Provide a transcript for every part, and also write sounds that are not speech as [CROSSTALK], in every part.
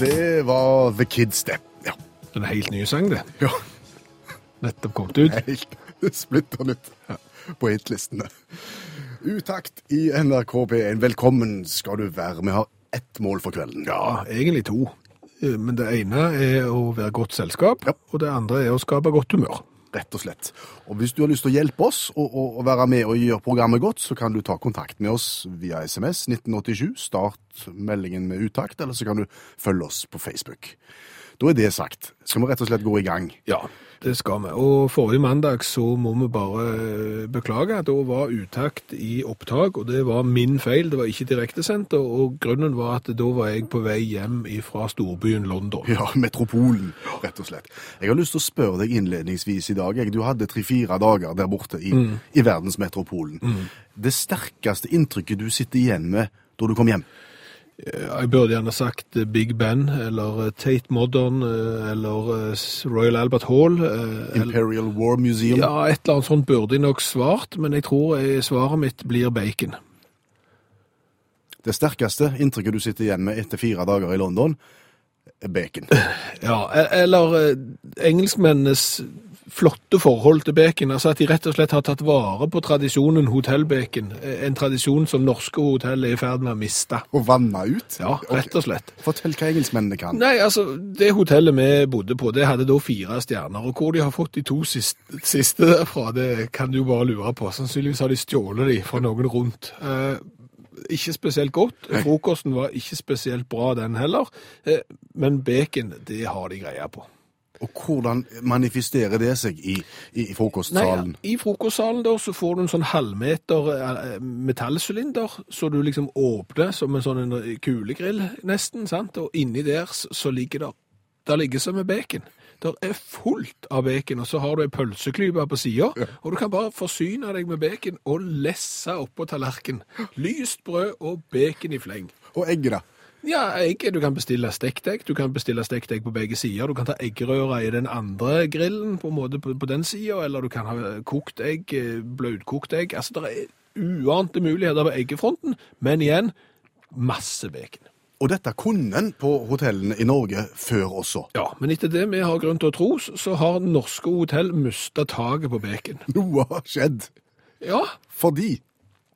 Det var The Kids, det. Ja. En helt ny sang, det. ja. Nettopp kommet ut. Helt splitter nytt på hitlistene. Utakt i NRK P1. Velkommen skal du være. Vi har ett mål for kvelden. Ja, egentlig to. Eh, Men det ene er å være godt selskap, Ja. og det andre er å skape godt humør. Rett og slett. Og hvis du har lyst til å hjelpe oss og, og, og være med og gjøre programmet godt, så kan du ta kontakt med oss via SMS 1987. Start meldingen med utakt, eller så kan du følge oss på Facebook. Da er det sagt. Skal vi rett og slett gå i gang? Ja, det skal vi. Og forrige mandag så må vi bare eh, beklage. Da var utakt i opptak, og det var min feil. Det var ikke direktesendt, og- grunnen var at da var jeg på vei hjem fra storbyen London. Ja, metropolen, rett og slett. Jeg har lyst til å spørre deg innledningsvis i dag. Du hadde tre-fire dager der borte i, i verdensmetropolen. Det sterkeste inntrykket du sitter igjen med da du kom hjem? Jeg burde gjerne sagt eh, Big Ben, eller eh, Tate Modern, eh, eller eh, Royal Albert Hall. eh, Imperial War Museum. Ja, et eller annet sånt burde jeg nok svart, men jeg tror eh, svaret mitt blir bacon. Det sterkeste inntrykket du sitter igjen med etter fire dager i London, er bacon. [LAUGHS] Ja, e- eller eh, engelskmennenes flotte forhold til bacon, altså at de rett og slett har tatt vare på tradisjonen hotellbacon, eh, en tradisjon som norske hotell er i ferd med å miste. Og vanna ut? Ja, rett og slett. Fortell hva engelskmennene kan. Nei, altså, det hotellet vi bodde på, det hadde da fire stjerner, og hvor de har fått de to siste, siste derfra, det kan du bare lure på. Sannsynligvis har de stjålet de fra noen rundt. Eh, ikke spesielt godt. Frokosten var ikke spesielt bra den heller, eh, men bacon, det har de greia på. Og hvordan manifesterer det seg i, i, frokostsalen? Nei, I frokostsalen da, så får du en sånn halvmeter eh, metallsylinder, så du liksom åpner som en sånn kulegrill nesten, sant? Og inni der så ligger det der ligger som med bacon. Det er fullt av bacon, og så har du en pølseklype på sida, og du kan bare forsyne deg med bacon og lesse oppå tallerken. Lyst brød og bacon i fleng. Og egget, da? Ja, egg, du kan bestille stekt egg, du kan bestille stekt egg på begge sider, du kan ta eggerøra i den andre grillen på, en måte på, på den sida, eller du kan ha kokt egg, eh, bløtkokt egg. Altså, det er uante muligheter på eggefronten, men igjen, masse bacon. Og dette kunne en på hotellene i Norge før også. Ja, men etter det vi har grunn til å tro, så har norske hotell mista taket på bacon. Noe har skjedd. Ja, Fordi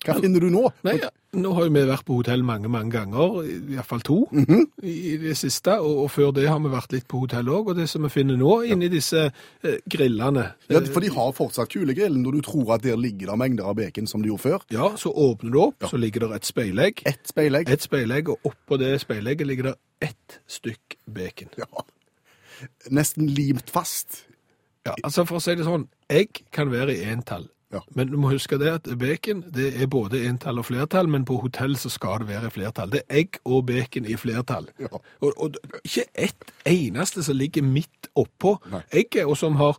Hva finner du nå? Nei, ja. Nå har vi vært på hotell mange, mange ganger, i hvert fall to i, det siste, og, og før det har vi vært litt på hotell òg. Og det som vi finner nå inni disse eh, grillene Ja, For de har fortsatt kulegrillen, når du tror at der ligger det mengder av bacon som de gjorde før. Ja, så åpner du opp, så ligger det et speilegg. Et speilegg. Et speilegg, og oppå det speilegget ligger det ett stykk bacon. Ja. Nesten limt fast. Ja, altså For å si det sånn, egg kan være i entall. Ja. Men du må huske det at bacon det er både entall og flertall, men på hotell så skal det være flertall. Det er egg og bacon i flertall. Ja. Og, og ikke ett eneste som ligger midt oppå Nei. egget, og som har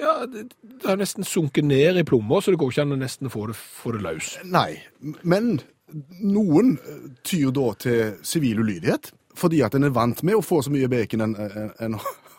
ja, det, det har nesten sunket ned i plommer, så det går ikke an å nesten få det, få det løs. Nei, men noen eh, tyr da til sivil ulydighet, fordi at en er vant med å få så mye bacon enn en, en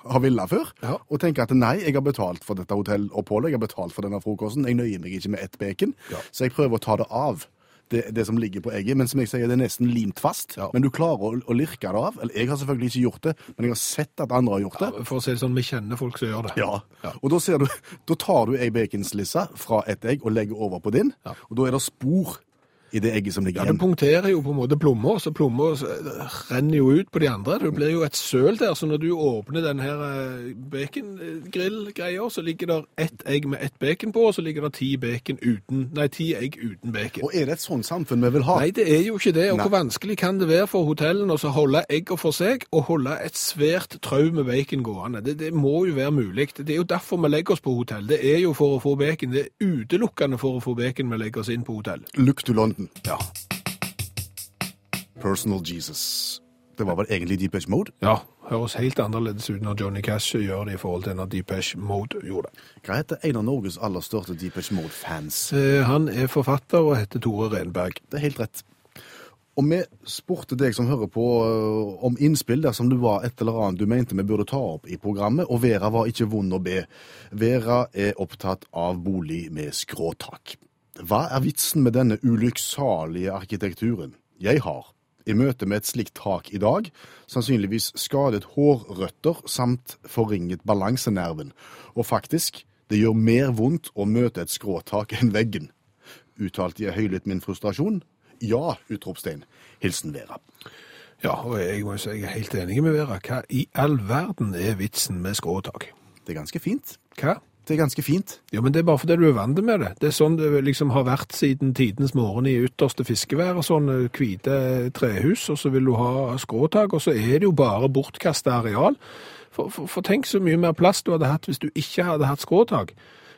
har villet før, Ja. og tenker at nei, jeg har betalt for dette hotelloppholdet, jeg har betalt for denne frokosten, jeg nøyer meg ikke med ett bacon, Ja. så jeg prøver å ta det av. Det, det som ligger på egget, men som jeg sier, det er nesten limt fast. Ja. Men du klarer å, å lirke det av. Eller jeg har selvfølgelig ikke gjort det, men jeg har sett at andre har gjort det. Ja, for å si det sånn, vi kjenner folk som gjør det. Ja. Ja. Og da, ser du, da tar du ei baconslisse fra et egg og legger over på din, og da er det spor i det egget som ligger Ja, det punkterer jo på en måte plommer, så plommer eh, renner jo ut på de andre. Det blir jo et søl der, så når du åpner den her eh, så ligger det ett egg med ett bacon på, og så ligger det ti, bacon uten, nei, ti egg uten bacon. Og er det et sånt samfunn vi vil ha? Nei, det er jo ikke det. Og Nei. hvor vanskelig kan det være for hotellene å holde egger for seg, og holde et svært trau med bacon gående? Det, det må jo være mulig. Det er jo derfor vi legger oss på hotell. Det er jo for å få bacon. Det er utelukkende for å få bacon vi legger oss inn på hotell. Look to London. Ja. Personal Jesus. Det var vel egentlig Deepesh Mode. Ja, høres helt annerledes ut når Johnny Cash gjør det i forhold til når Deepesh Mode gjorde det. Hva heter en av Norges aller største Deepesh Mode-fans? Eh, Han er forfatter og heter Tore Renberg. Det er helt rett. Og vi spurte deg som hører på øh, om innspill dersom det var et eller annet du mente vi burde ta opp i programmet, og Vera var ikke vond å be. Vera er opptatt av bolig med skråtak. Hva er vitsen med denne ulykksalige arkitekturen? Jeg har, i møte med et slikt tak i dag, sannsynligvis skadet hårrøtter samt forringet balansenerven. Og faktisk, det gjør mer vondt å møte et skråtak enn veggen. Uttalte jeg høylytt min frustrasjon? Ja! utropstegn. Hilsen Vera. Ja, og jeg må jo si jeg er helt enig med Vera. Hva i all verden er vitsen med skråtak? Det er ganske fint. Hva? Det er ganske fint. Ja, men det er bare fordi du er vant med det. Det er sånn det liksom har vært siden tidens morgen i ytterste fiskevær, og sånne hvite trehus, og så vil du ha skråtak, og så er det jo bare bortkastet areal. For, for, for tenk så mye mer plass du hadde hatt hvis du ikke hadde hatt skråtak.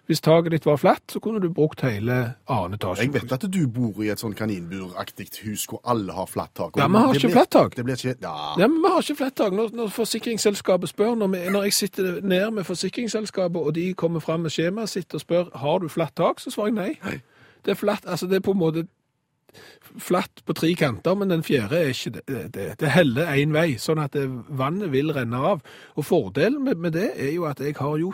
Hvis taket ditt var flatt, så kunne du brukt hele annen etasje. Jeg vet at du bor i et sånn kaninburaktig hus hvor alle har flatt tak. Ja, vi har ikke flatt tak. Det blir ikke Ja. Ja, men Vi har ikke flatt tak. Når, når forsikringsselskapet spør, når, vi, når jeg sitter ned med forsikringsselskapet, og de kommer fram med skjemaet sitt og spør har du flatt tak, så svarer jeg nei. Nei. Det er flatt, altså det er på en måte flatt på tre kanter, men den fjerde er ikke det. Det, det heller én vei, sånn at det, vannet vil renne av. Og fordelen med, med det er jo at jeg har jo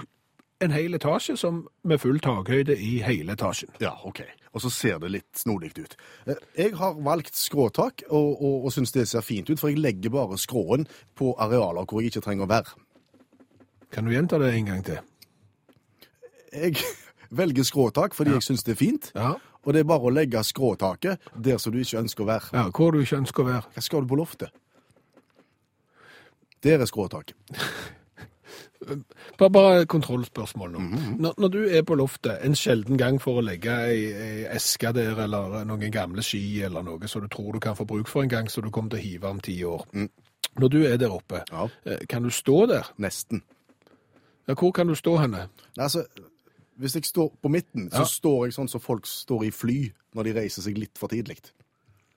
en hel etasje som med full takhøyde i hele etasjen. Ja, OK. Og så ser det litt snodig ut. Eh, Jeg har valgt skråtak, og, og, og syns det ser fint ut, for jeg legger bare skråen på arealer hvor jeg ikke trenger å være. Kan du gjenta det en gang til? Jeg [LAUGHS] velger skråtak fordi jeg syns det er fint, Ja. og det er bare å legge skråtaket der som du ikke ønsker å være. ja hvor du ikke ønsker å være. Hva skal du på loftet? Der er skråtaket. [LAUGHS] Bare, kontrollspørsmål nå. når, når du er på loftet en sjelden gang for å legge ei, ei eske der, eller noen gamle ski, eller noe som du tror du kan få bruk for en gang, så du kommer til å hive om ti år. Når du er der oppe, Ja. eh, kan du stå der? Nesten. Ja, hvor kan du stå henne? Nei, Altså, hvis jeg står på midten, så Ja. står jeg sånn som folk står i fly når de reiser seg litt for tidlig.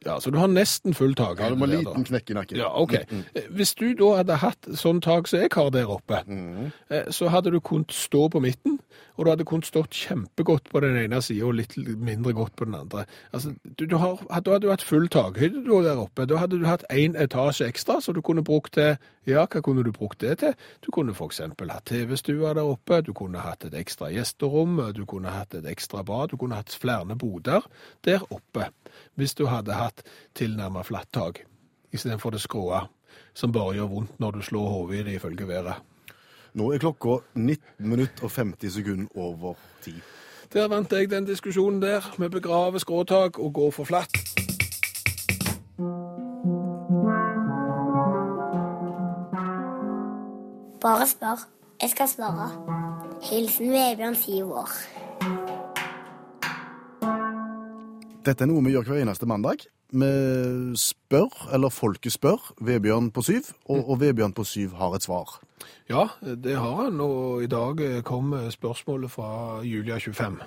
Ja, så du har nesten full tak. Ja, du må der, liten da. knekk i nakken. Ja, ok. Mm. Hvis du da hadde hatt sånn tak som jeg har der oppe, mm. så hadde du kunnet stå på midten, og du hadde kunnet stått kjempegodt på den ene siden og litt mindre godt på den andre. Altså, du, du har, da hadde du hatt full takhøyde der oppe. Da hadde du hatt en etasje ekstra, så du kunne brukt til, ja, hva kunne du brukt det til? Du kunne eksempel hatt TV-stua der oppe, du kunne hatt et ekstra gjesterom, du kunne hatt et ekstra bad, du kunne hatt flere boder der oppe, hvis du hadde hatt tilnærmet flatt tak istedenfor det skråe, som bare gjør vondt når du slår hodet i det, ifølge været. Nå er klokka 19 minutter og 50 sekunder over 10. Der vant jeg den diskusjonen der. Vi begraver skråtak og går for flatt. Bare spør. Jeg skal svare. Hilsen Vebjørn, syv år. Dette er noe vi gjør hver eneste mandag. Vi spør, eller folket spør, Vebjørn på syv, og, og Vebjørn på syv har et svar. Ja, det har han, og i dag kom spørsmålet fra Julia 25.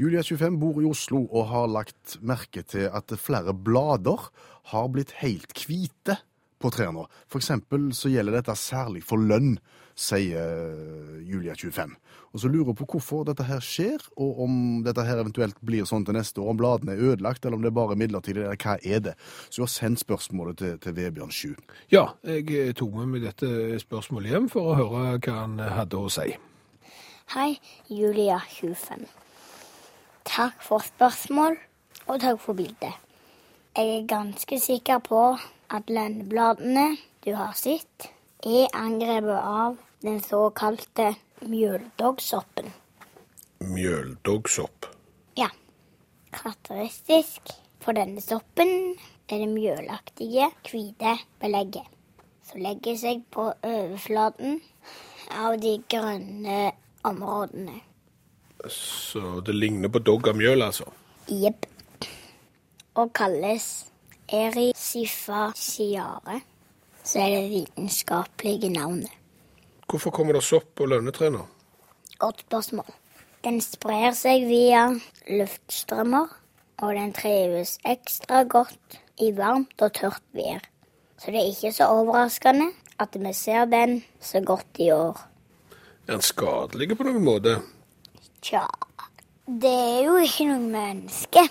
Julia 25 bor i Oslo og har lagt merke til at flere blader har blitt helt hvite på trærne. For eksempel så gjelder dette særlig for lønn, sier Julia 25. Og så lurer hun på hvorfor dette her skjer, og om dette her eventuelt blir sånn til neste år, om bladene er ødelagt, eller om det er bare midlertidig, eller hva er det? Så hun har sendt spørsmålet til, til Vebjørn 7. Ja, jeg tok med meg dette spørsmålet hjem for å høre hva han hadde å si. Hei, Julia 25. Takk for spørsmål, og takk for bildet. Jeg er ganske sikker på at lendebladene du har sett, er angrepet av den såkalte mjøldoggsoppen. Mjøldoggsopp. Ja. Karakteristisk for denne soppen er det mjølaktige, hvite belegget som legger seg på overflaten av de grønne områdene. Så det ligner på dogg av mjøl, altså. Jepp. Og kalles erisifaciare, så er det vitenskapelige navnet. Hvorfor kommer det sopp på lønnetre nå? Godt spørsmål. Den sprer seg via luftstrømmer, og den trives ekstra godt i varmt og tørt vær. Så det er ikke så overraskende at vi ser den så godt i år. Er den skadelig på noen måte? Tja, det er jo ikke noe menneske.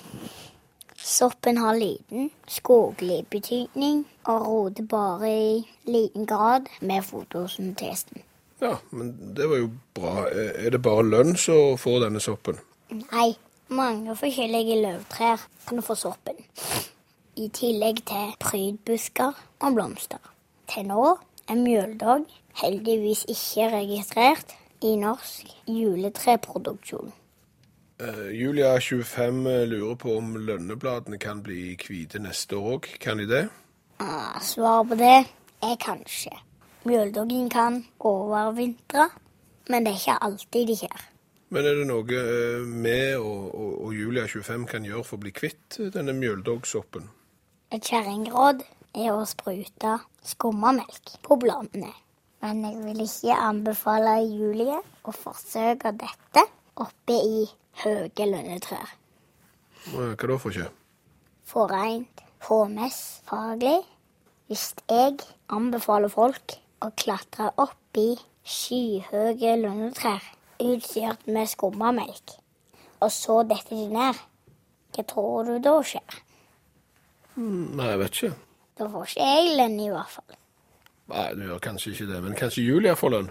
Soppen har liten skoglig betydning og roter bare i liten grad med fotosyntesen. Ja, men det var jo bra. Er er det bare lønn som får denne soppen? Nei, mange forskjellige løvtrær kan få soppen. I tillegg til prydbusker og blomster. Til nå er mjøldog heldigvis ikke registrert i norsk juletreproduksjon. Uh, Julia 25 lurer på om lønnebladene kan bli hvite neste år òg. Kan de det? Uh, Svaret på det er kanskje. Mjøldoggen kan overvintre, men det er ikke alltid de skjer. Men er det noe eh, vi og, og, og Julia 25 kan gjøre for å bli kvitt denne mjøldoggsoppen? Et kjerringråd er å sprute skummamelk på bladene. Men jeg vil ikke anbefale Julie å forsøke dette oppe i høye lønnetrær. Eh, Hva da for ikke? For rent HMS-faglig, hvis jeg anbefaler folk å klatre opp i skyhøye lønnetrær utstyrt med skummamelk, og så detter de ned, hva tror du da skjer? Nei, jeg vet ikke. Da får ikke jeg lønn i hvert fall. Nei, du gjør kanskje ikke det, men kanskje Julia får lønn?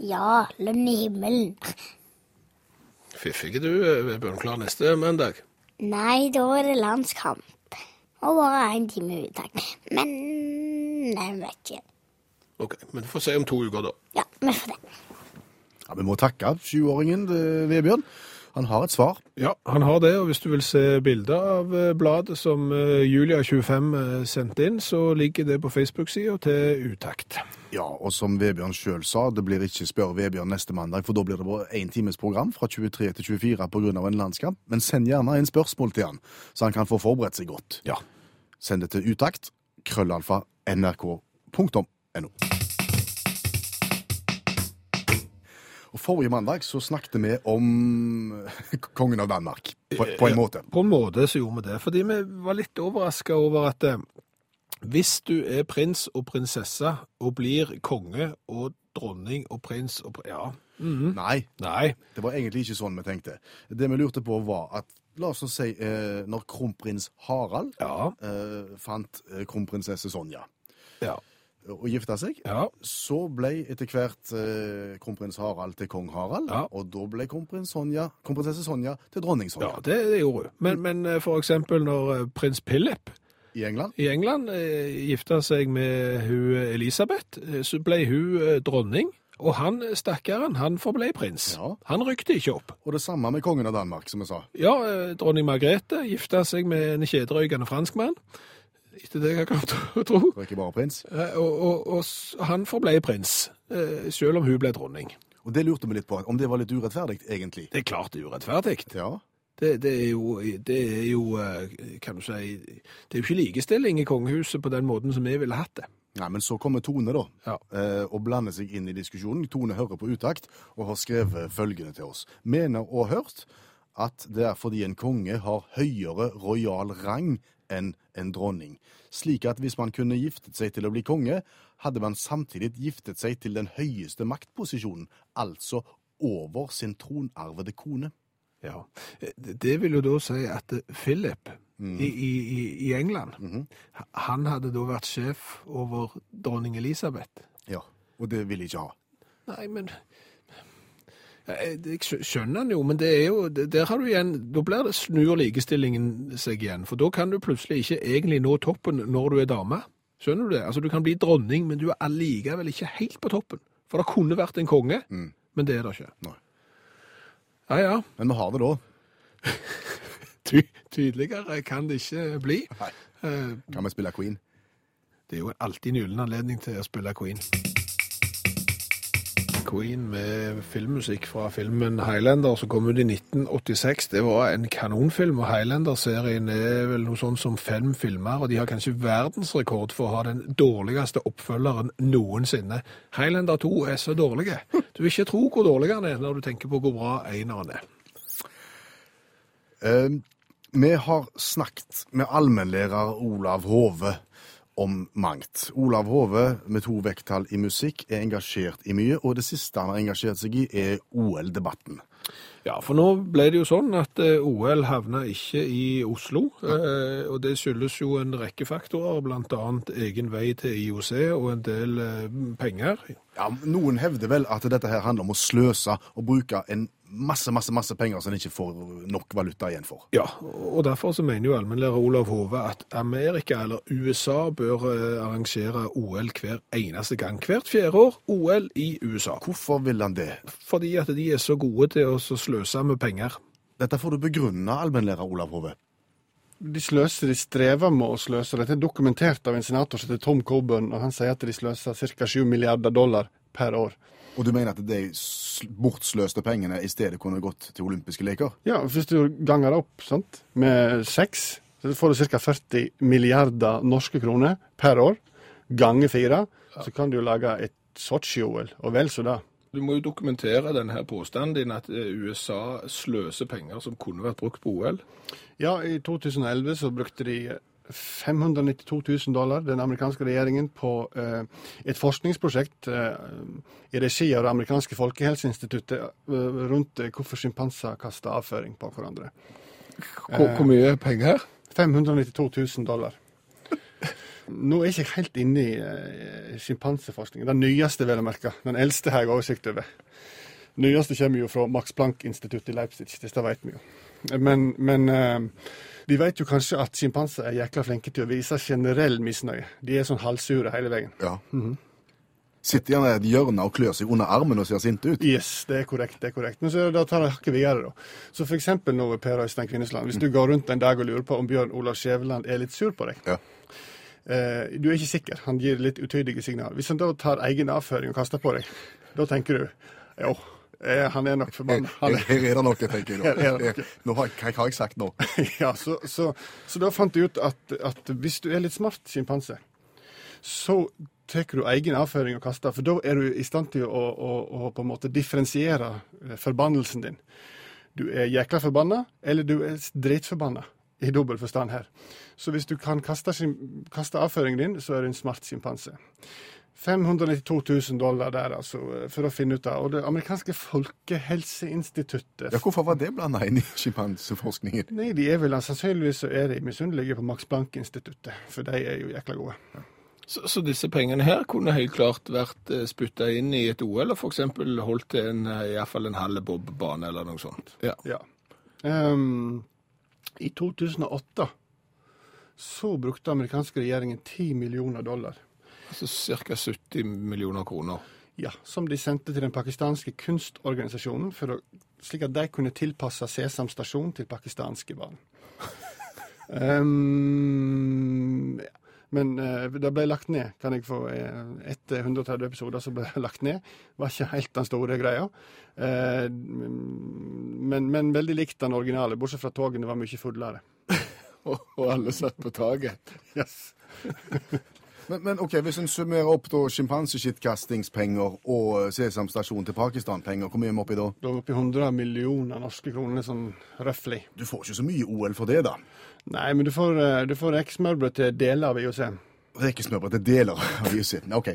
Ja, lønn i himmelen. Fiffige er du, eh, Bjørn Klar, neste mandag. Nei, da er det landskamp. Og bare én time uttak. Men jeg vet ikke. Ok, men vi får se om to uker, da. Ja, vi får det. Ja, Vi må takke sjuåringen eh, Vebjørn. Han har et svar. Ja, han har det, og hvis du vil se bilder av eh, bladet som eh, Julia25 eh, sendte inn, så ligger det på Facebook-sida til Utakt. Ja, og som Vebjørn sjøl sa, det blir ikke Spør Vebjørn neste mandag, for da blir det bare én times program fra 23 til 24 pga. en landskamp. Men send gjerne inn spørsmål til han, så han kan få forberedt seg godt. Ja. Send det til utakt, krøllalfa, nrk.no. Og Forrige mandag så snakket vi om [LAUGHS] kongen av Danmark, på, på en måte. På en måte så gjorde vi det, fordi vi var litt overraska over at eh, hvis du er prins og prinsesse og blir konge og dronning og prins og Ja. -hmm. Nei, Nei. det var egentlig ikke sånn vi tenkte. Det vi lurte på var at, la oss si, eh, når kronprins Harald Ja. eh, fant kronprinsesse Sonja Ja. Og gifta seg, Ja. så ble etter hvert eh, kronprins Harald til kong Harald, Ja. og da ble kronprins Sonja, kronprinsesse Sonja til dronning Sonja ja, det, det gjorde hun. Men, men eh, for eksempel når eh, prins Philip i England. i England eh, gifta seg med hun Elisabeth, eh, så ble hun dronning. Og han stakkaren, han forble prins. Ja. Han rykte ikke opp. Og det samme med kongen av Danmark, som vi sa. Ja, dronning Margrethe gifta seg med en kjederøykende franskmann. Etter det jeg kan tro. Det var ikke bare prins. Eh, Og, og, og han forble prins, eh, selv om hun ble dronning. Og det lurte vi litt på, om det var litt urettferdig, egentlig. Det er klart det er urettferdig. Ja, Det, det, er jo, det er jo, eh, kan du si, det er jo ikke likestilling i kongehuset på den måten som vi ville hatt det. Nei, men så kommer Tone, da, Ja. og blander seg inn i diskusjonen. Tone hører på utakt og har skrevet følgende til oss. Mener og hørt at det er fordi en konge har høyere royal rang enn en dronning. Slik at hvis man kunne giftet seg til å bli konge, hadde man samtidig giftet seg til den høyeste maktposisjonen, altså over sin tronarvede kone. Ja. Det vil jo da si at Philip i, i, i- i England, han hadde da vært sjef over dronning Elisabeth. Ja, og det ville jeg ikke ha. Nei, men Jeg jeg skjønner han jo, men det er jo, der har du igjen, da blir det snur likestillingen seg igjen, for da kan du plutselig ikke egentlig nå toppen når du er dame. Skjønner du det? Altså, du kan bli dronning, men du er allikevel ikke helt på toppen. For det kunne vært en konge, men det er det ikke. Nei. Ja, ja. Men vi har det da. [LAUGHS] Ty tydeligere kan det ikke bli. Nei. Eh, Kan vi spille Queen? Det er jo alltid en gyllen anledning til å spille Queen. Queen med filmmusikk fra filmen Highlander som kom ut i 1986. Det var en kanonfilm, og Highlander-serien er vel noe sånn som fem filmer, og de har kanskje verdensrekord for å ha den dårligste oppfølgeren noensinne. Highlander 2 er så dårlige. [LAUGHS] Du vil ikke tro hvor dårlig han er når du tenker på hvor bra eneren er. Uh, Vi har snakket med allmennlærer Olav Hove om mangt. Olav Hove, med to vekttall i musikk, er engasjert i mye, og det siste han har engasjert seg i, er OL-debatten. Ja, for nå ble det jo sånn at eh, OL havna ikke i Oslo. eh, Og det skyldes jo en rekke faktorer, bl.a. egen vei til IOC og en del eh, penger. Ja, Noen hevder vel at dette her handler om å sløse og bruke en masse, masse, masse penger som en ikke får nok valuta igjen for. Ja, og derfor så mener jo allmennlærer Olav Hove at Amerika eller USA bør eh, arrangere OL hver eneste gang. Hvert fjerde år OL i USA. Hvorfor vil han det? Fordi at de er så gode til å så sløser med penger. Dette får du begrunne, allmennlærer Olav Hove. De sløser, de strever med å sløse. Dette er dokumentert av en senator som heter Tom Coburn, og han sier at de sløser ca. 7 milliarder dollar per år. Og du mener at de bortsløste pengene i stedet kunne gått til olympiske leker? Ja, hvis du ganger det opp sant, med seks, så får du ca. 40 milliarder norske kroner per år. Ganger fire, så kan du jo lage et Sotsji-OL, og vel så det. Du må jo dokumentere denne påstanden din at eh, USA sløser penger som kunne vært brukt på OL. Ja, i 2011 så brukte de 592 000 dollar, den amerikanske regjeringen, på eh, et forskningsprosjekt eh, i regi av det amerikanske folkehelseinstituttet eh, rundt eh, hvorfor sjimpanser kaster avføring på hverandre. Hvor, hvor mye penger? 592 000 dollar. Nå er jeg ikke helt inne i eh, sjimpanseforskningen. Den nyeste, vel å merke. Den eldste har jeg oversikt over. Den nyeste kommer jo fra Max Planck-instituttet i Leipzig, dette vet vi jo. Men, men uh, vi vet jo kanskje at sjimpanser er jækla flinke til å vise generell misnøye. De er sånn halvsure hele veien. Ja. Sitter gjerne i et hjørne og klør seg under armen og ser sinte ut. Yes, det er korrekt. det er korrekt. Men så da tar jeg hakket videre, da. Så for eksempel nå, Per Øystein Kvinnesland, hvis du går rundt en dag og lurer på om Bjørn Olav Skjæveland er litt sur på deg, Ja. Eh, du er ikke sikker, han gir litt utydelige signal. Hvis han da tar egen avføring og kaster på deg, da tenker du jo, eh, han er nok forbanna. Her, er- her er det noe, tenker jeg da. Her er. Nå har, hva har jeg sagt nå? [LAUGHS] ja, så, så, så da fant jeg ut at, at hvis du er litt smart sjimpanse, så tar du egen avføring og kaster, for da er du i stand til å, å, å på en måte differensiere eh, forbannelsen din. Du er jækla forbanna, eller du er dritforbanna, i dobbel forstand her. Så hvis du kan kaste, kaste avføringen din, så er du en smart sjimpanse. 592 000 dollar der, altså, for å finne ut av. Og det amerikanske folkehelseinstituttet Ja, Hvorfor var det blanda inn i sjimpanseforskningen? Nei, de er vel sannsynligvis så er de misunnelige på Max Bank-instituttet, for de er jo jækla gode. Så, så disse pengene her kunne helt klart vært eh, spytta inn i et OL, og f.eks. holdt til en, eh, i hvert fall en halv bobbane eller noe sånt. Ja. Ja. Ehm, I 2008 så brukte amerikanske regjeringen 10 millioner dollar, Altså ca. 70 millioner kroner. ja, som de sendte til den pakistanske kunstorganisasjonen, å, slik at de kunne tilpasse Sesam stasjon til pakistanske barn. um. [LAUGHS] Men eh, det ble lagt ned, kan jeg få eh, Etter 130 episoder så ble [LAUGHS] lagt ned. Var ikke helt den store greia. Eh, men, men veldig likt den originale, bortsett fra togene var mye fullere. [LAUGHS] Og, alle satt på taket. [LAUGHS] Yes. Men, men ok, hvis en summerer opp da sjimpanseskittkastingspenger og sesamstasjon Sesam stasjon til Pakistan-penger, hvor mye er vi oppi da? Da er vi oppi 100 millioner norske kroner, sånn røftlig. Du får ikke så mye OL for det, da. Nei, men du får, eh, du får rekesmørbrød til deler av IOC. Rekesmørbrød til deler av IOC. OK.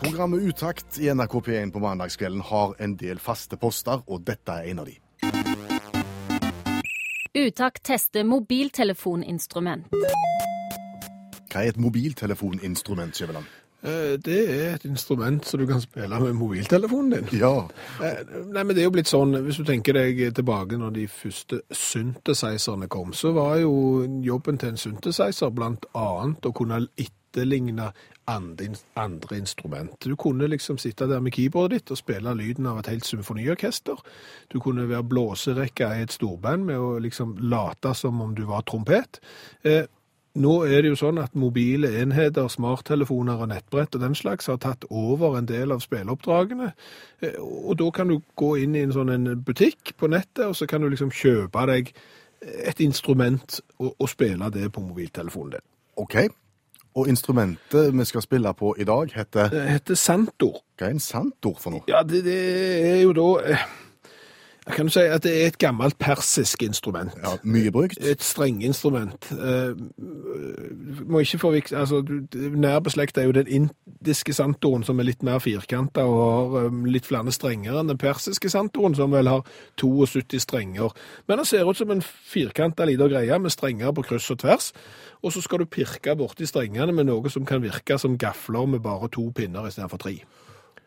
Programmet Utakt i NRK P1 på mandagskvelden har en del faste poster, og dette er en av de. Utakt tester mobiltelefoninstrument. Hva er et mobiltelefoninstrument, Skjæveland? Eh, Det er et instrument som du kan spille med mobiltelefonen din. Ja. Eh, Nei, men det er jo blitt sånn, hvis du tenker deg tilbake når de første synthesizerne kom, så var jo jobben til en synthesizer blant annet å kunne etterligne andre, andre instrument. Du kunne liksom sitte der med keyboardet ditt og spille lyden av et helt symfoniorkester. Du kunne være blåserekka i et storband med å liksom late som om du var trompet. Eh, nå er det jo sånn at mobile enheter, smarttelefoner og nettbrett og den slags har tatt over en del av spilleoppdragene. Eh, Og da kan du gå inn i en sånn en butikk på nettet, og så kan du liksom kjøpe deg et instrument og, og spille det på mobiltelefonen din. OK. Og instrumentet vi skal spille på i dag, heter Det heter Santor. Hva er en santor for noe? Ja, det, det er jo da eh, Jeg kan jo si at det er et gammelt persisk instrument. Ja, mye brukt. Et strengeinstrument. Uh, må ikke forvikle Altså, Nær beslekta er jo den indiske santoren, som er litt mer firkanta og har eh, litt flere strenger enn den persiske santoren, som vel har 72 strenger. Men den ser ut som en firkanta lita greie med strenger på kryss og tvers. Og så skal du pirke borti strengene med noe som kan virke som gafler med bare to pinner istedenfor tre.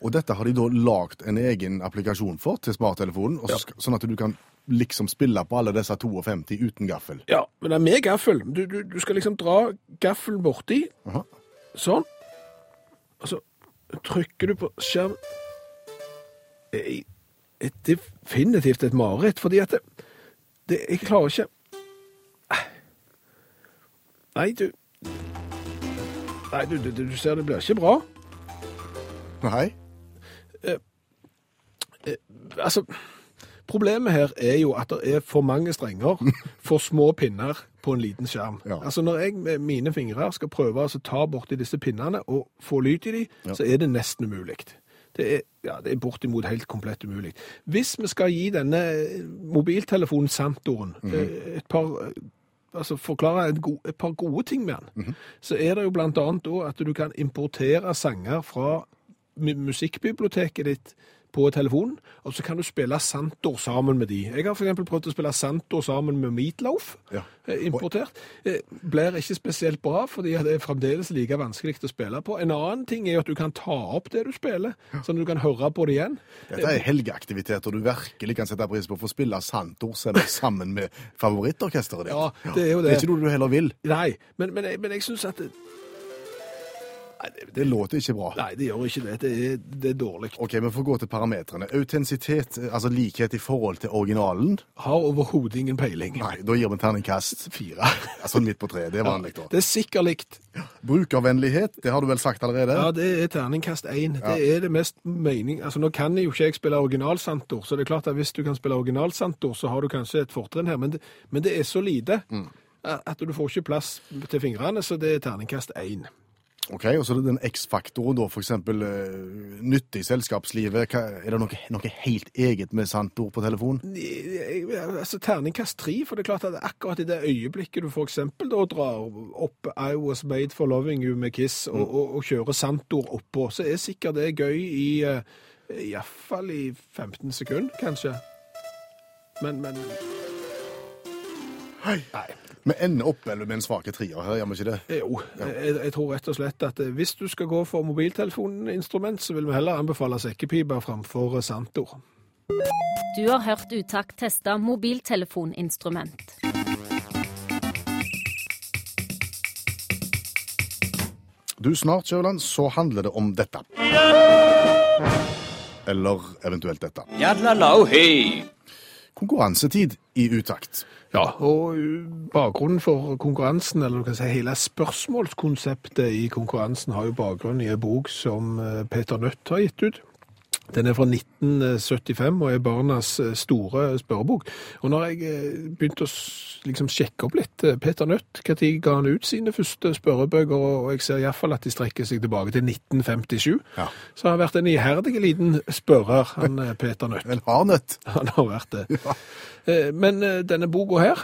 Og dette har de da lagd en egen applikasjon for til smarttelefonen, ja. sånn at du kan liksom spille på alle disse 52 uten gaffel. Ja, men det er med gaffel. Du, du, du skal liksom dra gaffelen borti, Aha. sånn, og så trykker du på skjerm. Det er definitivt et mareritt, fordi at det, det Jeg klarer ikke Nei, du Nei, du, du, du ser det blir ikke bra. Nei? Altså, problemet her er jo at det er for mange strenger, [LAUGHS] for små pinner på en liten skjerm. Ja. Altså, når jeg med mine fingre skal prøve altså, ta borti disse pinnene og få lyd i de, Ja. så er det nesten umulig. Det er, ja, det er bortimot helt komplett umulig. Hvis vi skal gi denne mobiltelefonen Santoren eh, et par eh, altså forklare et, go et par gode ting med den, så er det jo blant annet at du kan importere sanger fra musikkbiblioteket ditt på telefonen, og så kan du spille Santor sammen med de. Jeg har eksempel prøvd å spille Santor sammen med Meatloaf, Ja. eh, importert. Eh, Blir ikke spesielt bra, fordi det er fremdeles like vanskelig å spille på. En annen ting er at du kan ta opp det du spiller, sånn at du kan høre på det igjen. Dette er helgeaktiviteter du virkelig kan sette pris på for å spille Santor sammen med favorittorkesteret ditt. Ja, det er jo Det er ikke noe du heller vil. Nei, men, men, men jeg syns at det, Nei, det, Det låter ikke bra. nei, det gjør ikke det. Det er, det er dårlig. Ok, Vi får gå til parametrene. Autentisitet, altså likhet i forhold til originalen. Har overhodet ingen peiling. Nei, da gir vi terningkast Fire. [LAUGHS] Altså midt på treet. Det er vanlig, da. Det er sikkert likt. Brukervennlighet, det har du vel sagt allerede? Ja, det er terningkast én. Det er det mest mening... Altså, Nå kan jeg jo ikke jeg spille originalsantor, så det er klart at hvis du kan spille originalsantor, så har du kanskje et fortrinn her, men det, men det er så lite at du får ikke plass til fingrene, så det er terningkast én. Ok, Og så er det den X-faktoren, da, for eksempel uh, nytte i selskapslivet. Hva, er det noe, noe helt eget med Santor på telefon? Altså, Terningkast tre, for det er klart at akkurat i det øyeblikket du for eksempel da drar opp I Was Made for Loving You med Kiss og, og, og kjører Santor oppå, så er sikkert det gøy i uh, iallfall i 15 sekunder, kanskje. Men, men Hei. Nei. Vi ender opp eller med en svake trier her, gjør vi ikke det? Jo, jeg, jeg tror rett og slett at eh, hvis du skal gå for mobiltelefoninstrument, så vil vi heller anbefale sekkepiper framfor eh, Santor. Du har hørt Utakt teste mobiltelefoninstrument. Du, snart, Kjøland, så handler det om dette. Eller eventuelt dette. Jadlalau, hei! Konkurransetid i utakt. Ja, og uh, bakgrunnen for konkurransen, eller du kan si hele spørsmålskonseptet i konkurransen, har jo bakgrunn i en bok som eh, Peter Nødt har gitt ut. Den er fra 1975 og er barnas eh, store spørrebok. Og når jeg eh, begynte å liksom sjekke opp litt eh, Peter Nødt, når ga han ut sine første spørrebøker, og jeg ser iallfall at de strekker seg tilbake til 1957, Ja. så har han vært en iherdig liten spørrer, han Peter Nødt. En hardnøtt. [LAUGHS] Han har vært det. Ja. Men denne boka her,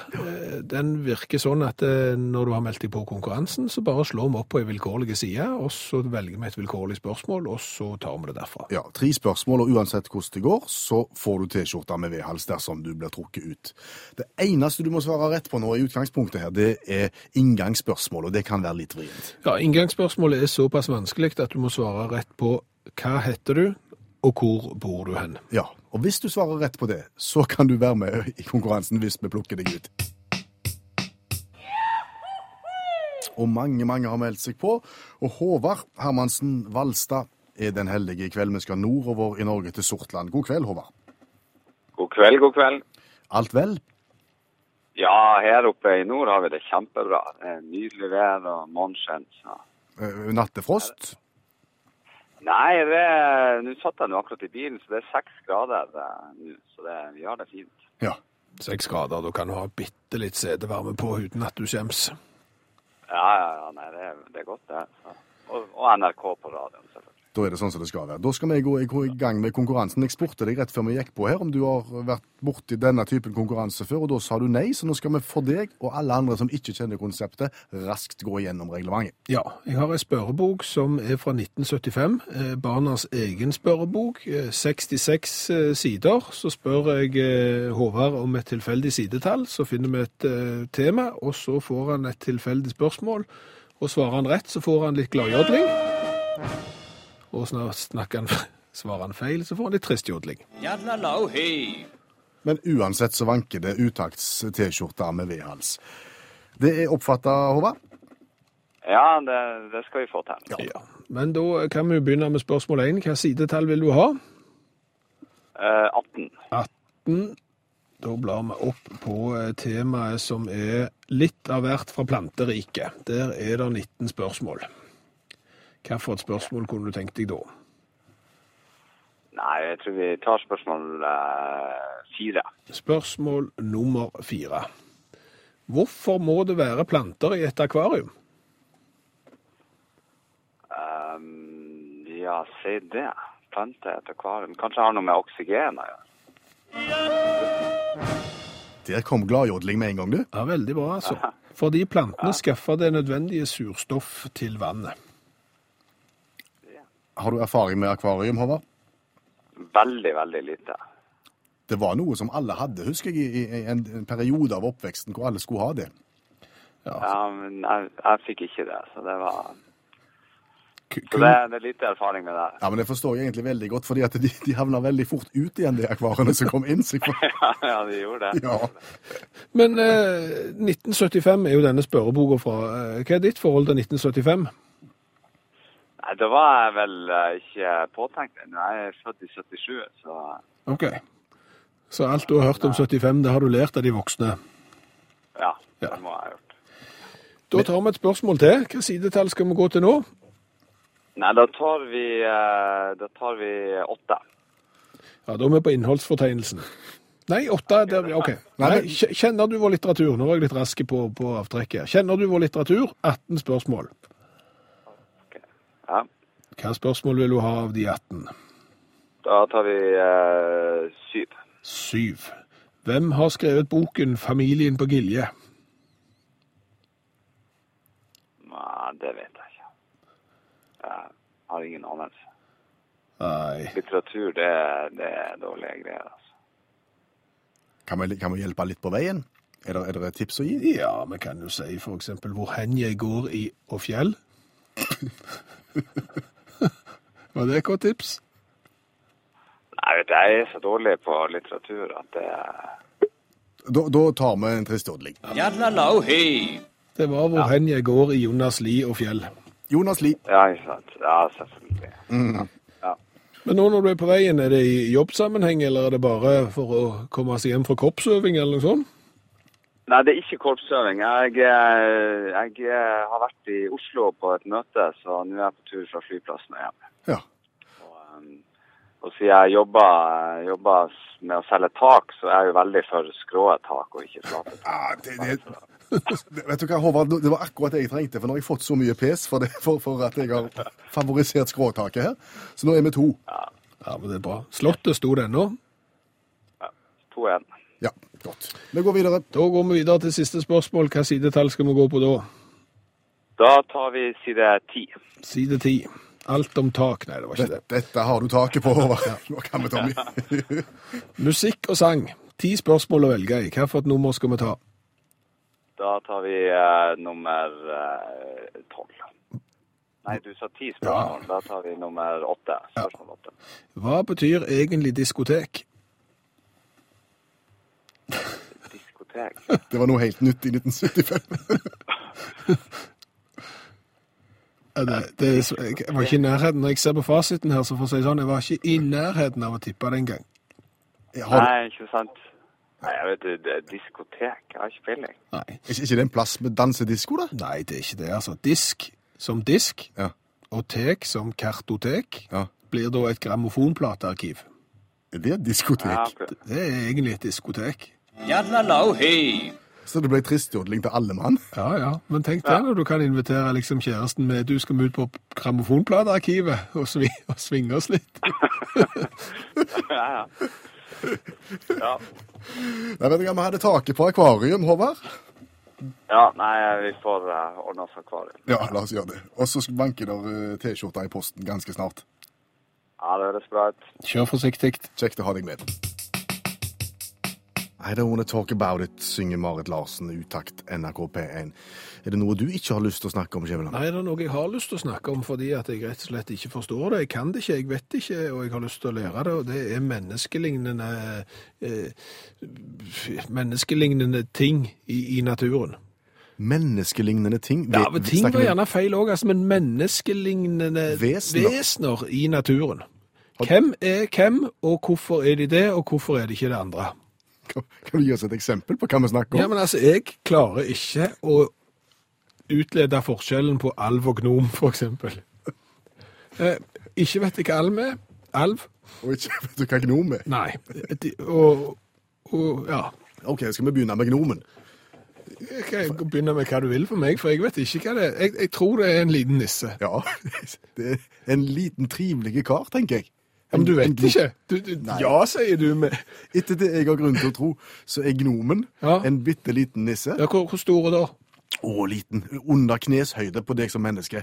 den virker sånn at når du har meldt deg på konkurransen, så bare slår vi opp på en vilkårlig side, og så velger vi et vilkårlig spørsmål, og så tar vi det derfra. Ja, Tre spørsmål, og uansett hvordan det går, så får du T-skjorta med vedhals dersom du blir trukket ut. Det eneste du må svare rett på nå i utgangspunktet her, det er inngangsspørsmål, og det kan være litt vrient. Ja, Inngangsspørsmålet er såpass vanskelig at du må svare rett på hva heter du, og hvor bor du hen? Ja, og hvis du svarer rett på det, så kan du være med i konkurransen hvis vi plukker deg ut. Og mange, mange har meldt seg på. Og Håvard Hermansen Valstad er den heldige i kveld. Vi skal nordover i Norge til Sortland. God kveld, Håvard. God kveld, god kveld. Alt vel? Ja, her oppe i nord har vi det kjempebra. Det er nydelig vær og måneskinn. Så. Eh, Nattefrost? Nei, det nå satt jeg nå akkurat i bilen, så det er seks grader eh, nå. Så det, vi har det fint. Ja. Seks grader, da kan du ha bitte litt setevarme på uten at du skjems. Ja, ja, ja, nei, det det er godt det. Så. Og, og NRK på radioen, selvfølgelig. Da er det sånn som det skal være. Da skal vi gå i gang med konkurransen. Jeg spurte deg rett før vi gikk på her om du har vært borti denne typen konkurranse før, og da sa du nei, så nå skal vi for deg og alle andre som ikke kjenner konseptet, raskt gå gjennom reglementet. Ja, jeg har ei spørrebok som er fra 1975, eh, barnas egen spørrebok, eh, 66 eh, sider. Så spør jeg eh, Håvard om et tilfeldig sidetall, så finner vi et eh, tema, og så får han et tilfeldig spørsmål, og svarer han rett, så får han litt gladjodling. Og snakker han, svarer han feil, så får han litt trist jodling. Men uansett så vanker det utakts-T-skjorter med V-hals. Det er oppfatta, Håvard? Ja, det, det skal vi få til. Ja. Men da kan vi jo begynne med spørsmål 1. Hva sidetall vil du ha? Eh, 18. 18. Da blar vi opp på eh, temaet som er litt av hvert fra planteriket. Der er det 19 spørsmål. Hva for et spørsmål kunne du tenkt deg da? Nei, jeg tror vi tar spørsmål eh, fire. Spørsmål nummer fire. Hvorfor må det være planter i et akvarium? Um, ja, si det. Planter i et akvarium. Kanskje har noe med oksygen å gjøre. Der kom gladjodling med en gang, du. Ja, Veldig bra, altså. Fordi plantene [LAUGHS] skaffer det nødvendige surstoff til vannet. Har du erfaring med akvarium, Håvard? Veldig, veldig lite. Det var noe som alle hadde, husker jeg, i i en, en periode av oppveksten hvor alle skulle ha det. Ja, men jeg, jeg fikk ikke det, så det var Så det, det er lite erfaring med det. Ja, men Det forstår jeg egentlig veldig godt, fordi at de, de havna veldig fort ut igjen, de akvariene som kom inn. Så [LAUGHS] ja, de gjorde det. ja. Men eh, 1975 er jo denne spørreboka fra. Eh, Hva er ditt forhold til 1975? Nei, da var jeg vel eh, ikke påtenkt ennå. Jeg er født i 77, så Ok. Så alt du har hørt om 75, det har du lært av de voksne? ja, det må jeg ha gjort. Da tar vi et spørsmål til. Hvilket sidetall skal vi gå til nå? Nei, da tar vi, eh, da tar vi åtte. Ja, Da er vi på innholdsfortegnelsen. Nei, åtte der, OK. Nei, Kjenner du vår litteratur? Nå var jeg litt rask på, på avtrekket. Kjenner du vår litteratur? 18 spørsmål. Ja. Hva spørsmål vil du ha av de 18? Da tar vi eh, syv. Syv. Hvem har skrevet boken 'Familien på Gilje'? Nei, det vet jeg ikke. Jeg har ingen anelse. Nei Litteratur, det, det er dårlige greier, altså. Kan, vi, kan vi hjelpe litt på veien? Er det, er det et tips å gi? Ja, vi kan jo si eksempel 'Hvor hen jeg går i og fjell'. [LAUGHS] Var det et godt tips? Nei, vet du, jeg er så dårlig på litteratur at det Da, da tar vi en trist odling. Det var 'Hvor hen jeg går i Jonas li og fjell'. Jonas Lie. Ja, ikke sant. Ja, selvfølgelig. Men nå når du er på veien, er det i jobbsammenheng, eller er det bare for å komme seg hjem fra kroppsøving, eller noe sånt? Nei, det er ikke korpsøving. Jeg, eh, jeg eh, har vært i Oslo på et møte, så nå er jeg på tur fra flyplassen og hjem. Ja. Og, um, og siden jeg jobber, jobber med å selge tak, så er jeg jo veldig for skrå tak og ikke flate tak. Ja, det, det, [LAUGHS] vet du hva, Håvard, det var akkurat det jeg trengte, for nå har jeg fått så mye pes for, det, for, for at jeg har favorisert skråtaket her. Så nå er vi to. Ja, men det er bra. Slottet sto det ennå. To igjen. Ja, godt. Vi går videre. Da går vi videre til siste spørsmål. Hva sidetall skal vi gå på da? Da tar vi side ti. Side 10. Alt om tak. Nei, det var ikke det. Dette har du taket på, Håvard. Nå kan vi ta mye. [LAUGHS] Musikk og sang. Ti spørsmål å velge i. Hva for et nummer skal vi ta? Da tar vi eh, nummer eh, tolv. Nei, du sa ti spørsmål. Da tar vi nummer åtte. Spørsmål åtte. Hva betyr egentlig diskotek? Diskotek. Det var noe helt nytt i 1975. Det, det er jeg var ikke i nærheten. Når jeg ser på fasiten her, så får jeg si sånn, jeg var ikke i nærheten av å tippe det engang. Har, Nei, ikke sant. Nei, jeg vet det er diskotek. Jeg har ikke peiling. Nei. er ikke det en plass med dansedisko, da? Nei, det er ikke det. Altså, disk som disk, Ja. og tek som kartotek, Ja. blir da et grammofonplatearkiv. Er det et diskotek? Ja. Det er egentlig et diskotek. Så det ble tristjodling til alle mann. Ja, ja. Men tenk det når du kan invitere liksom kjæresten med du skal vi ut på grammofonplatearkivet og, svi, og svinge oss litt. [LAUGHS] Ja, ja. Ja, Jeg vet ikke om vi hadde taket på akvarium, Håvard. ja nei, vi får uh, ordne oss akvarium. Ja, la oss gjøre det. Og så banker der uh, T-skjorta i posten ganske snart. Ja, det høres bra ut. Kjør forsiktig. Kjekt å ha deg med. I don't wanna talk about it, synger Marit Larsen, utakt NRK P1. Er det noe du ikke har lyst til å snakke om, Skjæveland? Nei, det er noe jeg har lyst til å snakke om fordi at jeg rett og slett ikke forstår det. Jeg kan det ikke, jeg vet det ikke, og jeg har lyst til å lære det. Og det er menneskelignende eh, menneskelignende ting i, i naturen. Menneskelignende ting? Ja, men ting var gjerne feil òg, altså, men menneskelignende Vesener. vesener i naturen. Hvem er hvem, og hvorfor er de det, og hvorfor er de ikke det andre? Kan du gi oss et eksempel på hva vi snakker om? Ja, men altså, jeg klarer ikke å utlede forskjellen på alv og gnom, eksempel. Eh, ikke vet jeg hva alv er. Alv? Og ikke vet du hva gnom er? Nei. De, og, og, ja. Ok, skal vi begynne med gnomen? Jeg kan begynne med hva du vil for meg, for jeg vet ikke hva det er. Jeg, jeg tror det er en liten nisse. Ja, [LAUGHS] det er en liten trivelig kar, tenker jeg. Ja, men du vet ikke. Du, du, ja, sier du med Etter det jeg har grunn til å tro, så er gnomen Ja. en bitte liten nisse. ja, hvor, hvor store da? Å, liten. Under kneshøyde på deg som menneske.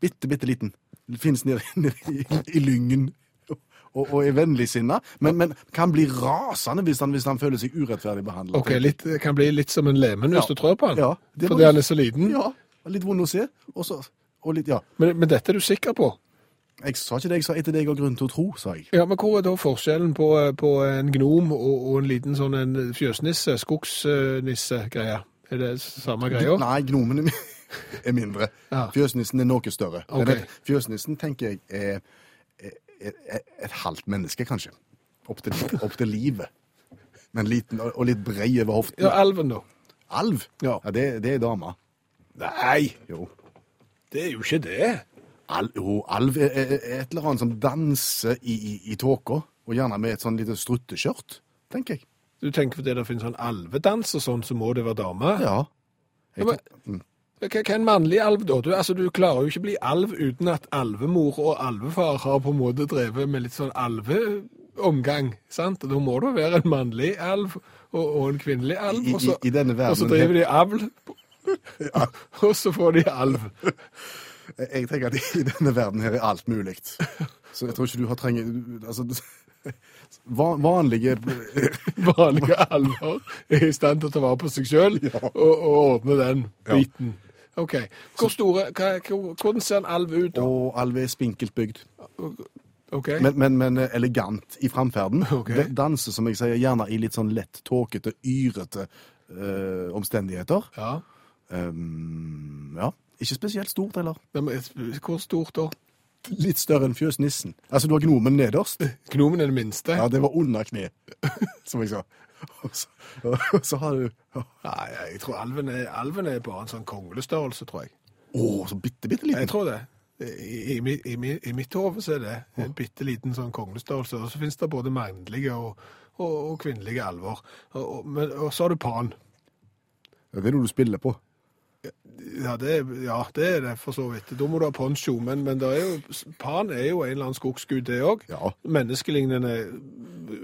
Bitte, bitte liten. Fins nede, [LAUGHS] nede i, i lyngen. Og, og er vennligsinna, men, men kan bli rasende hvis han, hvis han føler seg urettferdig behandlet. Ok, litt, kan bli litt som en lemen hvis Ja. du trår på han, Ja, det fordi han er så liten. Ja, litt vond å se. Også, og litt, ja. Men, men dette er du sikker på? Jeg sa ikke det jeg sa etter det jeg har grunn til å tro, sa jeg. Ja, men hvor er da forskjellen på, på en gnom og, og en liten sånn en fjøsnisse, skogsnisse-greie? Er det samme greia? Nei, gnomen [LAUGHS] er, mindre. Ja. Fjøsnissen er noe større. Okay. Fjøsnissen tenker jeg er, er, er et halvt menneske, kanskje. Opp til, opp til livet. Men liten og og litt brei over hoften. Ja, alven da? Alv? Ja. det, det er dama. Nei, Jo. det er jo ikke det. Al, jo, alv et eller annet som danser i, i, i tåka, og gjerne med et sånn lite strutteskjørt, tenker jeg. Du tenker fordi det finnes sånn alvedans og sånn, så må det være dame? Ja. Ja, men- mm. Hva er en mannlig alv da? Du, altså, du klarer jo ikke å bli alv uten at alvemor og alvefar har på en måte drevet med litt sånn alveomgang, sant? Da må det være en mannlig alv og, og en kvinnelig alv, I- og så, i- i denne og så driver de avl, [LAUGHS] og så får de alv. Jeg tenker at i denne verden her er alt mulig. Så jeg tror ikke du har trenger Altså va- Vanlige [LAUGHS] Vanlige alver er i stand til å ta vare på seg sjøl og, og ordne den Ja. biten. OK. Hvor store, hva, hvordan ser en alv ut da? Og alve er spinkelt bygd. OK? Men, men, men elegant i framferden. Okay. Danser, som jeg sier, gjerne i litt sånn lett tåkete, yrete eh, omstendigheter. ja. Um, ja. Ikke spesielt stort, heller. Hvor stort da? Litt større enn fjøsnissen. Altså, du har gnomen nederst. Gnomen er det minste. Ja, det var under kne, [LAUGHS] som jeg sa. Og så, og så har du Å, Nei, jeg tror alven er, alven er bare en sånn konglestørrelse, tror jeg. så bitte, bitte liten. Jeg tror det. I, i, i, i mitt hode så er det en bitte liten sånn konglestørrelse. Og så finnes det både mannlige og, og, og kvinnelige alver. Og, og, så har du pan. Det er noe du spiller på. Ja det, er- ja, det er det for så vidt. Da må du ha poncho. Men, men det er jo, pan er jo en eller annen skogsgud, det òg. Ja. Menneskelignende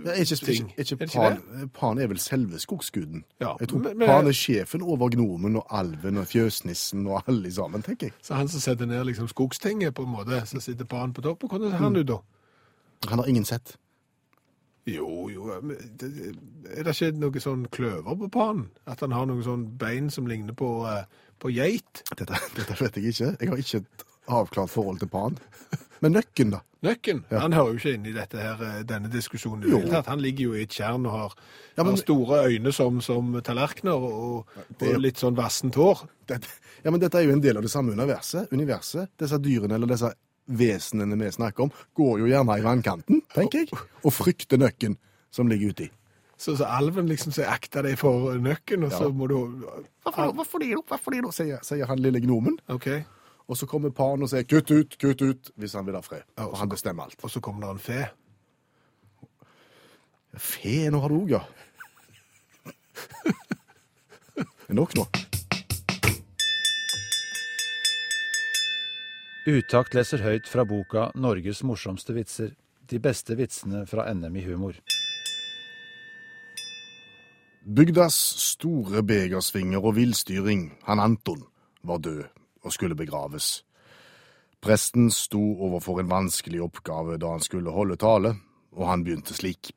er ikke, ting. ikke, ikke Er det ikke pan, pan er vel selve skogsguden. Ja, Jeg tror men- men- Pan er sjefen over gnomen og alven og fjøsnissen og alle sammen, tenker jeg. Så han som setter ned liksom skogstinget, på en måte, så sitter pan på toppen. Hvordan ser han ut da? Han har ingen sett. Jo, jo, men er det ikke noe sånn kløver på Pan? At han har noen sånn bein som ligner på, eh, på geit? Dette, [LAUGHS] dette vet jeg ikke. Jeg har ikke et avklart forhold til pan. [LAUGHS] Men nøkken, da? Nøkken, Ja. han hører jo ikke inn i her, eh, denne diskusjonen. Jo. Han ligger jo i et tjern og har, Ja, men- har store øyne som, som tallerkener og, det og litt sånn vassent hår. Ja, men dette er jo en del av det samme universet. Universet, Disse dyrene eller disse vesenene vi snakker om, går jo gjerne i vannkanten, tenker jeg, og frykter nøkken som ligger uti. Så, så alven liksom så 'akta deg for nøkken', og så må du Hvorfor, hvorfor det, hvorfor det, da, sier, sier han lille gnomen. OK. Og så kommer paren og sier 'kutt ut, kutt ut', hvis han vil ha fred. Ja, Og han bestemmer alt. Og så kommer det en fe. Fe, nå har du òg, ja. [LAUGHS] Nok nå. Utakt leser høyt fra boka 'Norges morsomste vitser'. De beste vitsene fra NM i humor. Bygdas store begersvinger og villstyring, han Anton, var død og skulle begraves. Presten sto overfor en vanskelig oppgave da han skulle holde tale, og han begynte slik.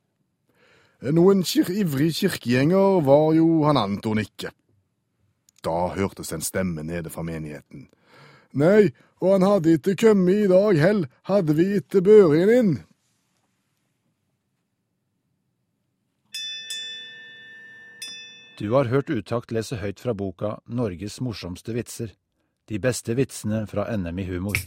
Noen kir ivrig kirkegjenger var jo han Anton ikke. Da hørtes en stemme nede fra menigheten. Nei, og han hadde ikke kommet i dag hell, hadde vi ikke børen inn. Du har hørt Utakt lese høyt fra boka 'Norges morsomste vitser'. De beste vitsene fra NM i humor.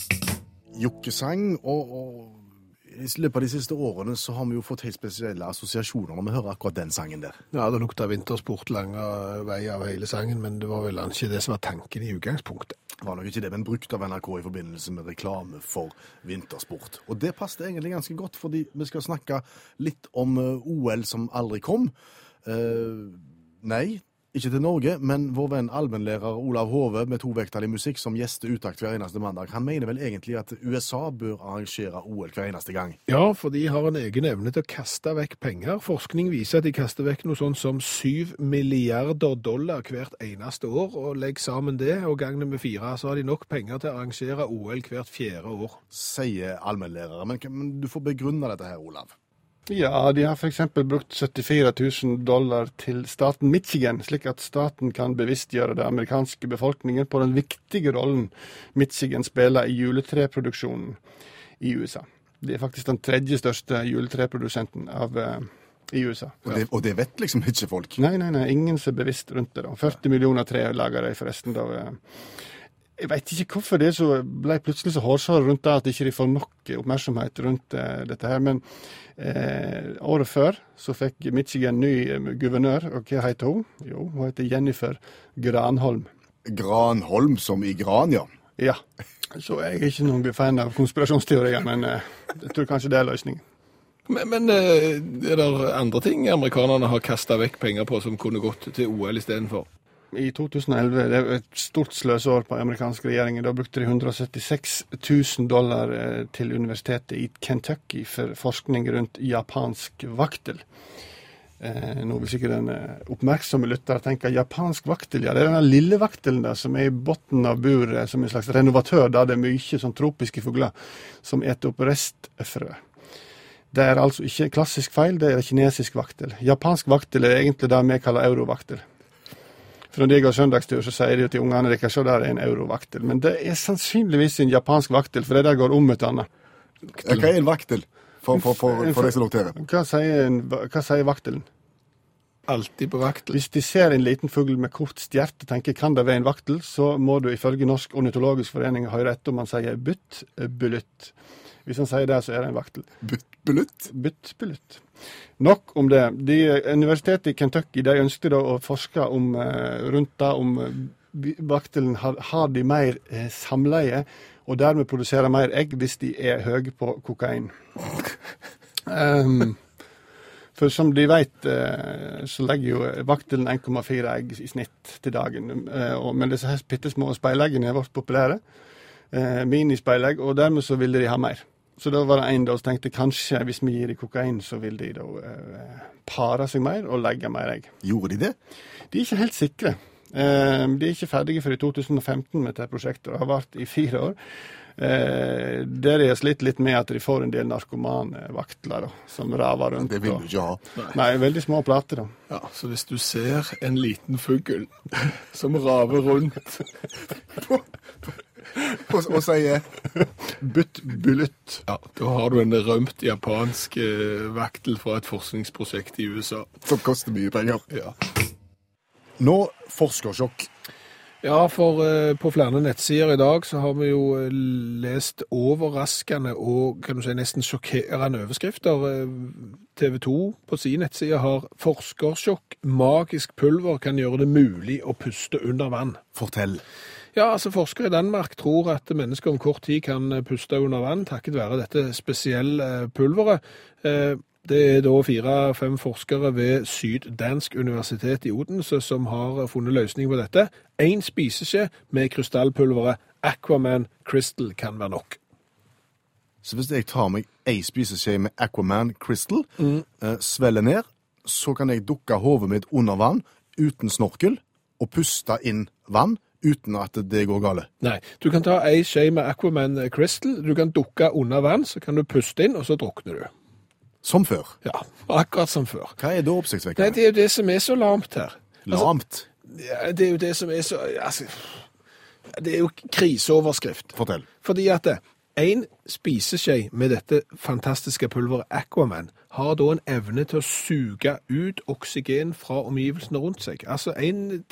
Jokkesang, og, og i løpet av de siste årene så har vi jo fått helt spesielle assosiasjoner når vi hører akkurat den sangen der. Ja, det lukta vintersport lang vei av hele sangen, men det var vel ikke det som var tanken i utgangspunktet. Det var nok ikke det, men brukt av NRK i forbindelse med reklame for vintersport. Og det passet egentlig ganske godt, fordi vi skal snakke litt om eh, OL som aldri kom. Eh, nei, ikke til Norge, men vår venn allmennlærer Olav Hove med tovektig musikk som gjester Utakt hver eneste mandag, han mener vel egentlig at USA bør arrangere OL hver eneste gang. Ja, for de har en egen evne til å kaste vekk penger. Forskning viser at de kaster vekk noe sånt som syv milliarder dollar hvert eneste år, og legg sammen det og gang det med fire, så har de nok penger til å arrangere OL hvert fjerde år. Sier allmennlærere. Men, men du får begrunne dette her, Olav. Ja, de har f.eks. brukt 74 000 dollar til staten Michigan, slik at staten kan bevisstgjøre den amerikanske befolkningen på den viktige rollen Michigan spiller i juletreproduksjonen i USA. Det er faktisk den tredje største juletreprodusenten av, uh, i USA. Og det, og det, vet liksom ikke folk? Nei, nei, nei, ingen som er bevisst rundt det. da. 40 millioner tre lager de forresten. da. Uh, jeg veit ikke hvorfor det så ble plutselig så hårsåre rundt det at ikke de får nok oppmerksomhet rundt uh, dette her. Men eh, året før så fikk Michigan ny uh, guvernør, og hva heter hun? Jo, hun heter Jennifer Granholm. Granholm som i gran, ja. Ja. Så jeg er ikke noen fan av konspirasjonsteorier, men uh, jeg tror kanskje det er løsningen. Men, men er det andre ting amerikanerne har kasta vekk penger på som kunne gått til OL istedenfor? I 2011. Det er et stort sløseår på amerikanske regjeringer. Da brukte de 176 000 dollar eh, til universitetet i Kentucky for forskning rundt japansk vaktel. Eh, nå vil sikkert den eh, oppmerksomme lytter tenke japansk vaktel. Ja, det er denne lille vaktelen der som er i bunnen av buret som en slags renovatør, der det er mye sånn tropiske fugler som eter opp restfrø. Det er altså ikke klassisk feil, det er kinesisk vaktel. Japansk vaktel er egentlig det vi kaller eurovaktel. For når de går søndagstur, så sier de til ungene deres at der er en eurovaktel. Men det er sannsynligvis en japansk vaktel, for det der går om et annet. Hva er en vaktel, for, for, for, for de som noterer? Hva sier, en, hva sier vaktelen? Alltid på vaktel. Hvis de ser en liten fugl med kort stjert og tenker kan det være en vaktel, så må du ifølge Norsk ornitologisk forening høre etter om han sier bytt, bulutt. Hvis han sier det, så er det en vaktel. Butt-bulutt? Butt-bulutt. Nok om det. De, universitetet i Kentucky de ønsket å forske om, eh, rundt det om eh, vaktelen har, har, de mer eh, samleie, og dermed produserer mer egg hvis de er høye på kokain. um, [LAUGHS] for som de vet, så legger jo vaktelen 1,4 egg i snitt til dagen. Men disse bitte små speileggene er vært populære. Minispeilegg, og dermed så ville de ha mer. Så da var det en som tenkte kanskje hvis vi gir dem kokain, så vil de da eh, pare seg mer og legge mer egg. Gjorde de det? De er ikke helt sikre. Eh, de er ikke ferdige før i 2015 med dette prosjektet. Det har vart i fire år. Eh, der de har slitt litt med at de får en del narkomane vaktler da, som raver rundt. Det vil du ikke ha. Nei. Nei, veldig små plater. da. Ja, Så hvis du ser en liten fugl [LAUGHS] som raver rundt [LAUGHS] [LAUGHS] og, og sier Butt bulutt. Ja, Da har du en rømt japansk eh, vaktel fra et forskningsprosjekt i USA. Som koster mye penger. Ja, Nå forskersjokk. ja for eh, på flere nettsider i dag så har vi jo eh, lest overraskende og kan du si nesten sjokkerende overskrifter. Eh, TV 2 på sin nettside har 'Forskersjokk. Magisk pulver kan gjøre det mulig å puste under vann'. Fortell. Ja, altså Forskere i Danmark tror at mennesker om kort tid kan puste under vann takket være dette spesielle pulveret. Eh, Det er da fire-fem forskere ved Syddansk universitet i Odense som har funnet løsning på dette. Én spiseskje med krystallpulveret Aquaman Crystal kan være nok. Så hvis jeg tar meg ei spiseskje med Aquaman Crystal, mm. svelger ned, så kan jeg dukke hodet mitt under vann uten snorkel og puste inn vann uten at det går gale. Nei, du kan ta ei skje med Aquaman Crystal, du kan dukke under vann, så kan du puste inn, og så drukner du. Som før. Ja, akkurat som før. Hva er da Nei, oppsiktsvekkende? det er jo det som er så lamt her. Altså, Lamt. Ja, det er jo det som er så altså, Det er jo kriseoverskrift. Fortell. Fordi at det- en spiseskje med dette fantastiske pulveret Aquaman har da en evne til å suge ut oksygen fra omgivelsene rundt seg. Altså en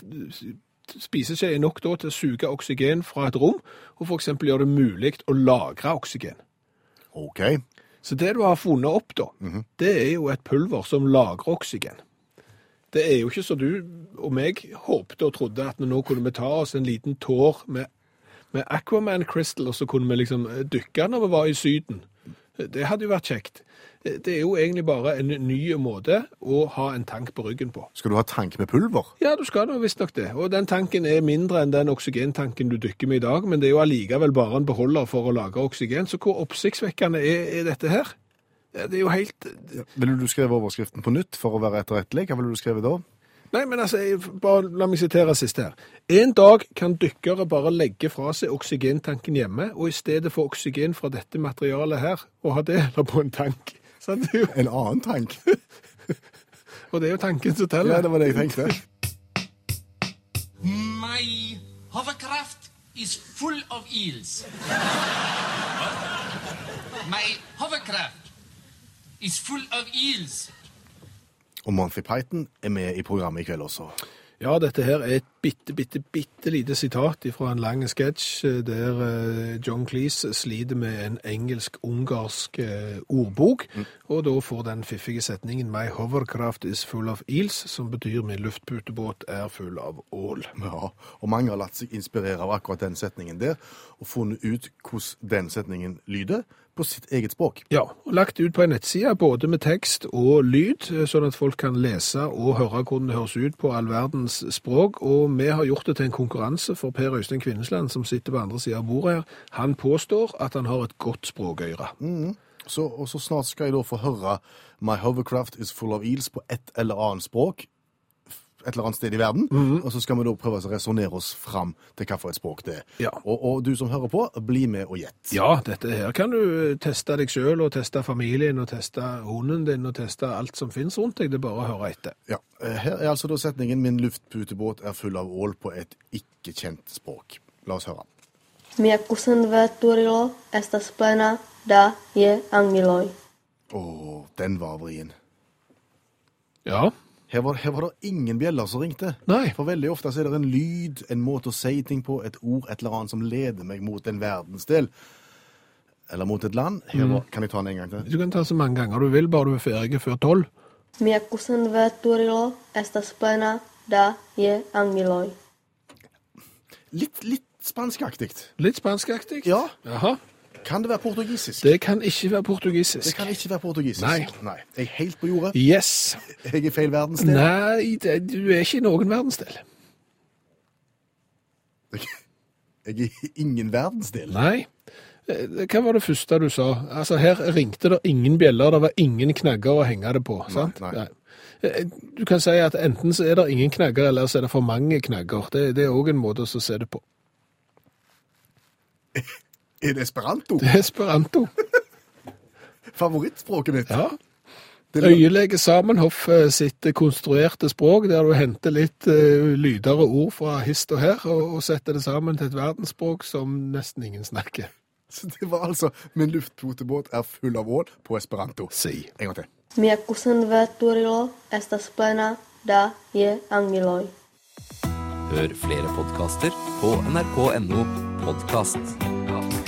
spiseskje er nok da til å suge oksygen fra et rom, og eksempel gjøre det mulig å lagre oksygen. OK. Så det du har funnet opp da, det er jo et pulver som lagrer oksygen. Det er jo ikke så du og meg håpte og trodde at nå kunne vi ta oss en liten tår med, med Aquaman Crystal, og så kunne vi liksom dykke når vi var i syden. Det hadde jo vært kjekt. Det er jo egentlig bare en ny måte å ha en tank på ryggen på. Skal du ha tank med pulver? Ja, du skal visstnok det. Og den tanken er mindre enn den oksygentanken du dykker med i dag, men det er jo allikevel bare en beholder for å lage oksygen. Så hvor oppsiktsvekkende er, er dette her? Ja, Det er jo helt Ville du skrevet overskriften på nytt for å være etterrettelig? Hva ville du skrevet da? Nei, men altså, jeg- bare la meg sitere siste her. En dag kan dykkere bare legge fra seg oksygentanken hjemme, og i stedet få oksygen fra dette materialet her, og ha det [LAUGHS] eller på en tank. Så det er jo, En annen tank? [LAUGHS] og det er jo tanken som teller. Ja, det var det jeg tenkte. My hovercraft is full of eels. My hovercraft is full of eels. Og Monty Python er med i programmet i kveld også. Ja, dette her er et bitte, bitte, bitte lite sitat fra en lang sketsj eh, der eh, John Cleese sliter med en engelsk-ungarsk eh, ordbok, og da får den fiffige setningen My hovercraft is full of eels, som betyr min luftputebåt er full av ål. Ja, og mange har latt seg inspirere av akkurat den setningen der, og funnet ut hvordan den setningen lyder på sitt eget språk. Ja, og lagt ut på en nettside, både med tekst og lyd, sånn at folk kan lese og høre hvordan det høres ut på all verdens språk. Og vi har gjort det til en konkurranse for Per Øystein Kvinnesland, som sitter på andre siden av bordet her. Han påstår at han har et godt språkøre. Så, og så snart skal jeg da få høre My hovercraft is full of eels på et eller annet språk, et eller annet sted i verden, og så skal vi da prøve å resonnere oss fram til hva for et språk det er. Ja. Og, og du som hører på, bli med og gjett. Ja, dette her kan du teste deg sjøl, og teste familien, og teste hunden din, og teste alt som finnes rundt deg. Det er bare å høre etter. Ja, eh, Her er altså da setningen 'Min luftputebåt er full av ål' på et ikke-kjent språk. La oss høre. Da je angiloj. Å, den var vrien. Ja. Her var, her var det ingen bjeller som ringte. Nei. For veldig ofte så er det en lyd, en måte å si ting på, et ord, et eller annet som leder meg mot en verdensdel. Eller mot et land. Her var, Kan jeg ta den en gang til? Du kan ta så mange ganger du vil, bare du er ferdig før tolv. Litt, litt spanskaktig. Litt spanskaktig. Ja. Jaha. Kan det være portugisisk? Det kan ikke være portugisisk. Det kan ikke være portugisisk. Nei. Nei. Jeg er helt på jordet. Yes. Jeg er feil verdensdel. Nei, det, du er ikke i noen verdensdel. Jeg er i ingen verdensdel. Nei. Eh, Hva var det første du sa? Altså, her ringte det ingen bjeller, det var ingen knagger å henge det på, sant? nei. nei. Du kan si at enten så er det ingen knagger, eller så er det for mange knagger. Det, det er òg en måte å se det på. [LAUGHS] Er det esperanto? Det er esperanto. [LAUGHS] Favorittspråket mitt? Ja. Det er- Øyelege Samenhoff eh, sitt konstruerte språk, der du henter litt uh, lyder og ord fra hist og her, og, og setter det sammen til et verdensspråk som nesten ingen snakker. Så det var altså 'Min luftputebåt er full av ål' på esperanto. Si. En gang til. Mia accusan veturilo estas plena da je angiloj. Hør flere podkaster på nrk.no podkast.